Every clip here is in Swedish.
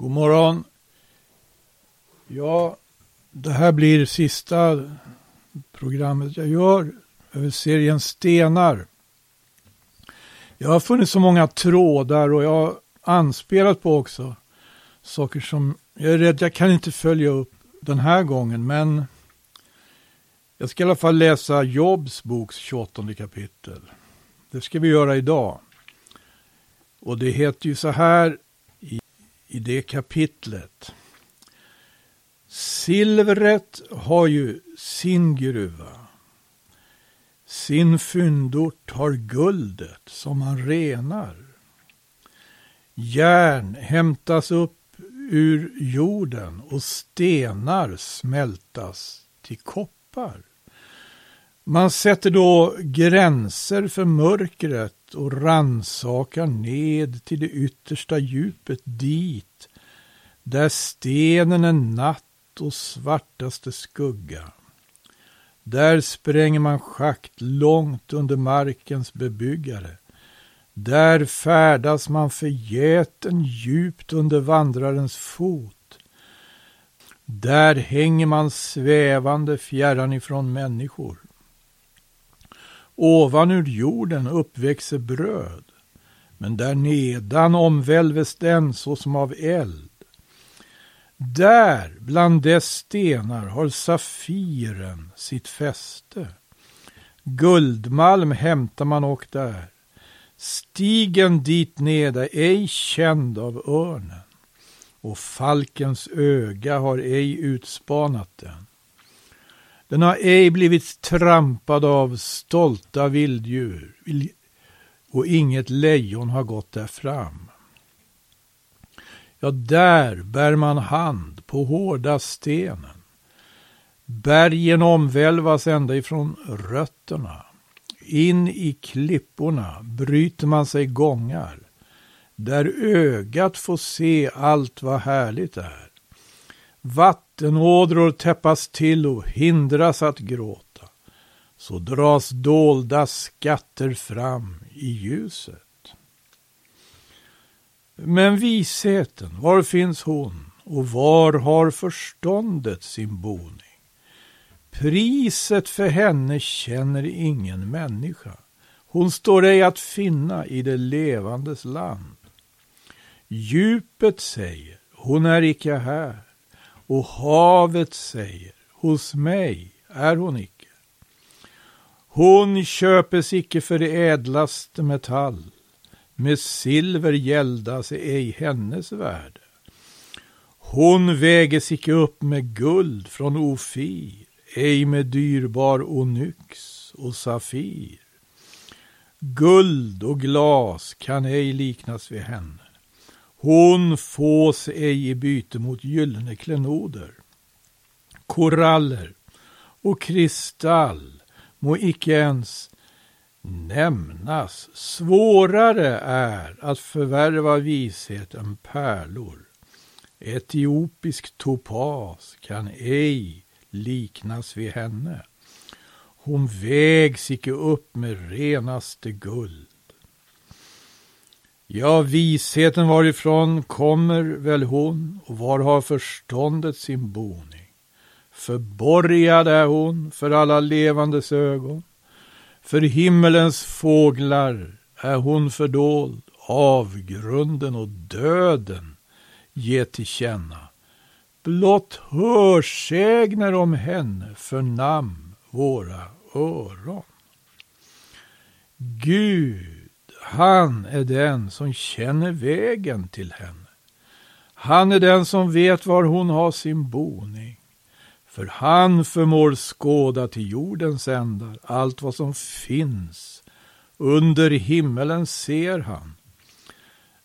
God morgon. Ja, det här blir sista programmet jag gör över serien Stenar. Jag har funnit så många trådar och jag har anspelat på också saker som jag är rädd jag kan inte följa upp den här gången, men jag ska i alla fall läsa Jobs boks 28 kapitel. Det ska vi göra idag. Och det heter ju så här i, det kapitlet. Silvret har ju sin gruva. Sin fyndort har guldet som man renar. Järn hämtas upp ur jorden och stenar smältas till koppar. Man sätter då gränser för mörkret och ransakar ned till det yttersta djupet dit där stenen är natt och svartaste skugga. Där spränger man schakt långt under markens bebyggare. Där färdas man förgäten djupt under vandrarens fot. Där hänger man svävande fjärran ifrån människor. Ovan ur jorden uppväxer bröd, men där nedan omvälves den såsom av eld. Där, bland dess stenar, har safiren sitt fäste. Guldmalm hämtar man och där. Stigen dit ned är ej känd av örnen och falkens öga har ej utspanat den. Den har ej blivit trampad av stolta vilddjur och inget lejon har gått där fram. Ja, där bär man hand på hårda stenen. Bergen omvälvas ända ifrån rötterna. In i klipporna bryter man sig gångar. Där ögat får se allt vad härligt är. Vattenådror täppas till och hindras att gråta. Så dras dolda skatter fram i ljuset. Men visheten, var finns hon och var har förståndet sin boning? Priset för henne känner ingen människa. Hon står ej att finna i det levandes land. Djupet säger, hon är icke här. Och havet säger, hos mig är hon icke. Hon köpes icke för ädlaste metall. Med silver gäldas ej hennes värde. Hon väges icke upp med guld från Ofir, ej med dyrbar onyx och safir. Guld och glas kan ej liknas vid henne. Hon fås ej i byte mot gyllene klenoder. Koraller och kristall må icke ens nämnas. Svårare är att förvärva vishet än pärlor. Etiopisk topas kan ej liknas vid henne. Hon vägs icke upp med renaste guld. Ja, visheten varifrån kommer väl hon och var har förståndet sin boning? Förborgad är hon för alla levandes ögon. För himmelens fåglar är hon fördold, avgrunden och döden ge till känna. Blott hörsägner om henne förnam våra öron. Gud, han är den som känner vägen till henne. Han är den som vet var hon har sin boning. För han förmår skåda till jordens ändar, allt vad som finns. Under himmelen ser han.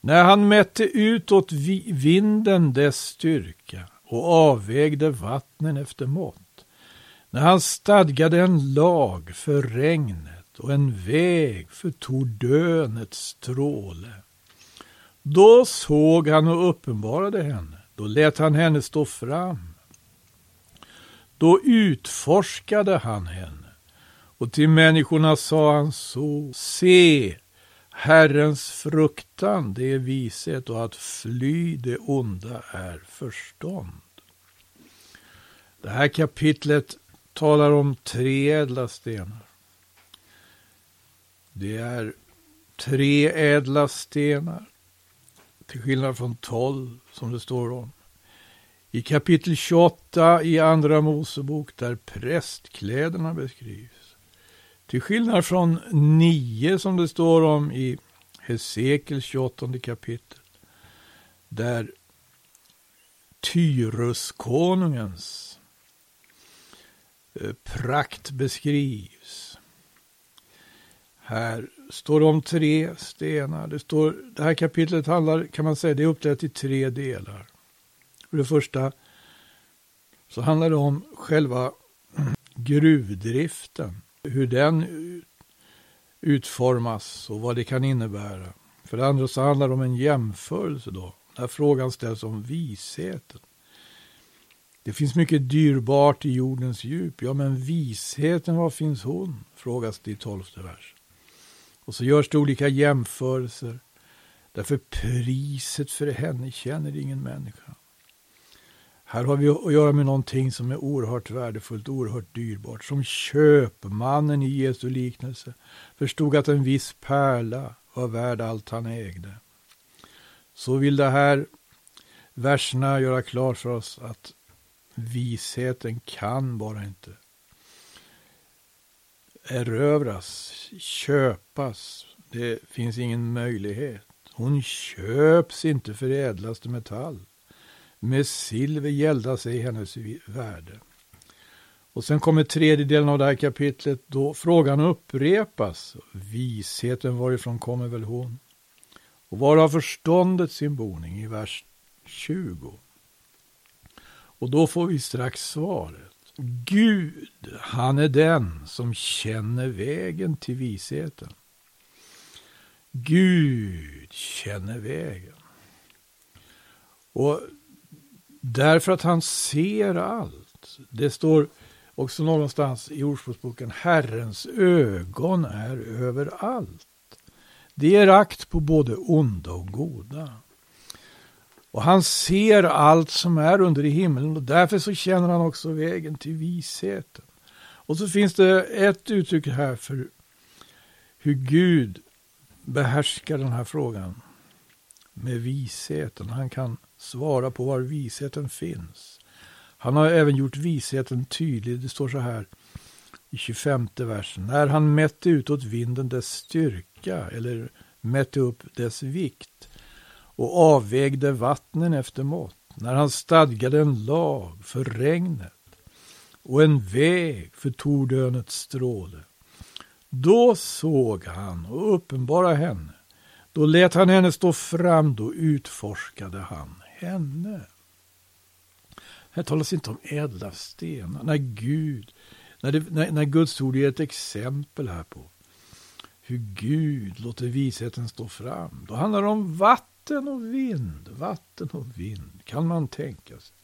När han mätte ut åt vinden dess styrka och avvägde vattnen efter mått. När han stadgade en lag för regnet och en väg för tordönets stråle. Då såg han och uppenbarade henne. Då lät han henne stå fram då utforskade han henne. Och till människorna sa han så, se, Herrens fruktan, det är vishet och att fly det onda är förstånd. Det här kapitlet talar om tre ädla stenar. Det är tre ädla stenar, till skillnad från tolv som det står om. I kapitel 28 i Andra Mosebok där prästkläderna beskrivs. Till skillnad från nio som det står om i Hesekels 28 kapitel. Där Tyruskonungens eh, prakt beskrivs. Här står det om tre stenar. Det, står, det här kapitlet handlar, kan man säga, det är uppdelat i tre delar. För det första så handlar det om själva gruvdriften. Hur den utformas och vad det kan innebära. För det andra så handlar det om en jämförelse då. När frågan ställs om visheten. Det finns mycket dyrbart i jordens djup. Ja, men visheten, var finns hon? Frågas det i tolfte vers. Och så görs det olika jämförelser. Därför priset för henne känner ingen människa. Här har vi att göra med någonting som är oerhört värdefullt, oerhört dyrbart. Som köpmannen i Jesu liknelse förstod att en viss pärla var värd allt han ägde. Så vill det här verserna göra klart för oss att visheten kan bara inte erövras, köpas. Det finns ingen möjlighet. Hon köps inte för ädlaste metall. Med silver gälda sig hennes värde. Och sen kommer tredje delen av det här kapitlet då frågan upprepas. Visheten varifrån kommer väl hon? Och var har förståndet sin boning i vers 20? Och då får vi strax svaret. Gud, han är den som känner vägen till visheten. Gud känner vägen. Och Därför att han ser allt. Det står också någonstans i Ordspråksboken, Herrens ögon är överallt. Det ger akt på både onda och goda. Och han ser allt som är under i himlen och därför så känner han också vägen till visheten. Och så finns det ett uttryck här för hur Gud behärskar den här frågan med visheten. Han kan svara på var visheten finns. Han har även gjort visheten tydlig. Det står så här i 25 versen. När han mätte utåt vinden dess styrka eller mätte upp dess vikt och avvägde vattnen efter mått. När han stadgade en lag för regnet och en väg för tordönets stråle. Då såg han och uppenbarade henne. Då lät han henne stå fram, då utforskade han henne. Här talas inte om ädla stenar. När Gud, när, det, när, när Guds ord ger ett exempel här på hur Gud låter visheten stå fram. Då handlar det om vatten Vatten och vind. Vatten och vind, kan man tänka sig.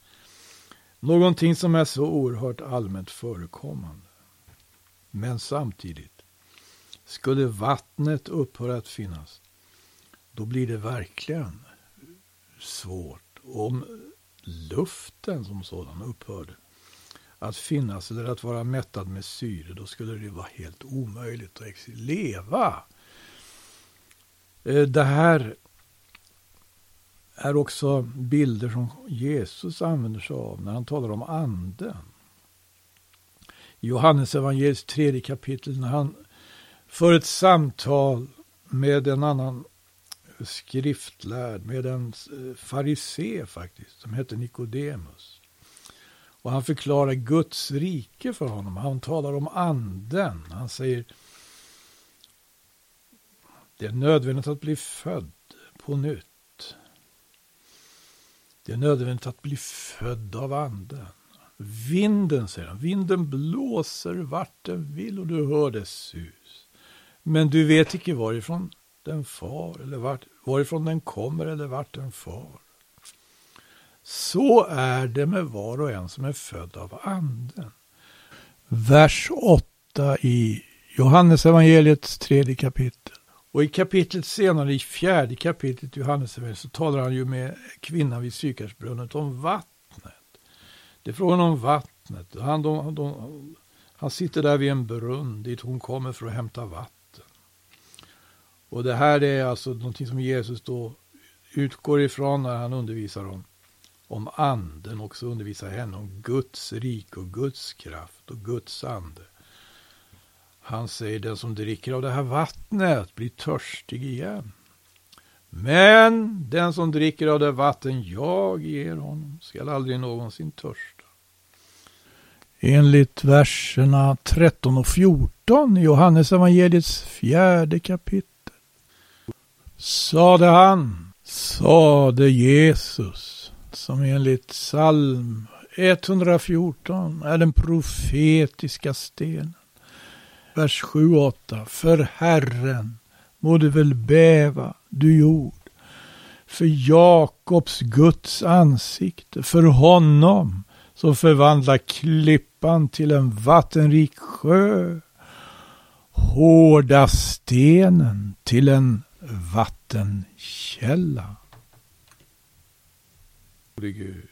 Någonting som är så oerhört allmänt förekommande. Men samtidigt, skulle vattnet upphöra att finnas, då blir det verkligen svårt om luften som sådan upphörde att finnas eller att vara mättad med syre, då skulle det vara helt omöjligt att leva. Eh, det här är också bilder som Jesus använder sig av när han talar om anden. I Johannes evangeliets tredje kapitel när han för ett samtal med en annan skriftlärd med en eh, farisé faktiskt, som hette Nikodemus. Och han förklarar Guds rike för honom. Han talar om anden. Han säger det är nödvändigt att bli född på nytt. Det är nödvändigt att bli född av anden. Vinden, säger han, vinden blåser vart den vill och du hör dess sus. Men du vet icke varifrån den far eller vart, varifrån den kommer eller vart den far. Så är det med var och en som är född av anden. Vers 8 i Johannes evangeliets tredje kapitel. Och i kapitlet senare, i fjärde kapitlet i Johannesevangeliet, så talar han ju med kvinnan vid Sykarsbrunnet om vattnet. Det är frågan om vattnet. Han, de, de, han sitter där vid en brunn dit hon kommer för att hämta vatten. Och det här är alltså någonting som Jesus då utgår ifrån när han undervisar om, om anden, också undervisar henne om Guds rik och Guds kraft och Guds ande. Han säger den som dricker av det här vattnet blir törstig igen. Men den som dricker av det vatten jag ger honom skall aldrig någonsin törsta. Enligt verserna 13 och 14 i Johannes evangeliets fjärde kapitel sade han, sade Jesus, som enligt psalm 114 är den profetiska stenen vers 7 och 8. För Herren må du väl bäva, du jord. För Jakobs Guds ansikte, för honom som förvandlar klippan till en vattenrik sjö, hårda stenen till en vattenkälla. Gud.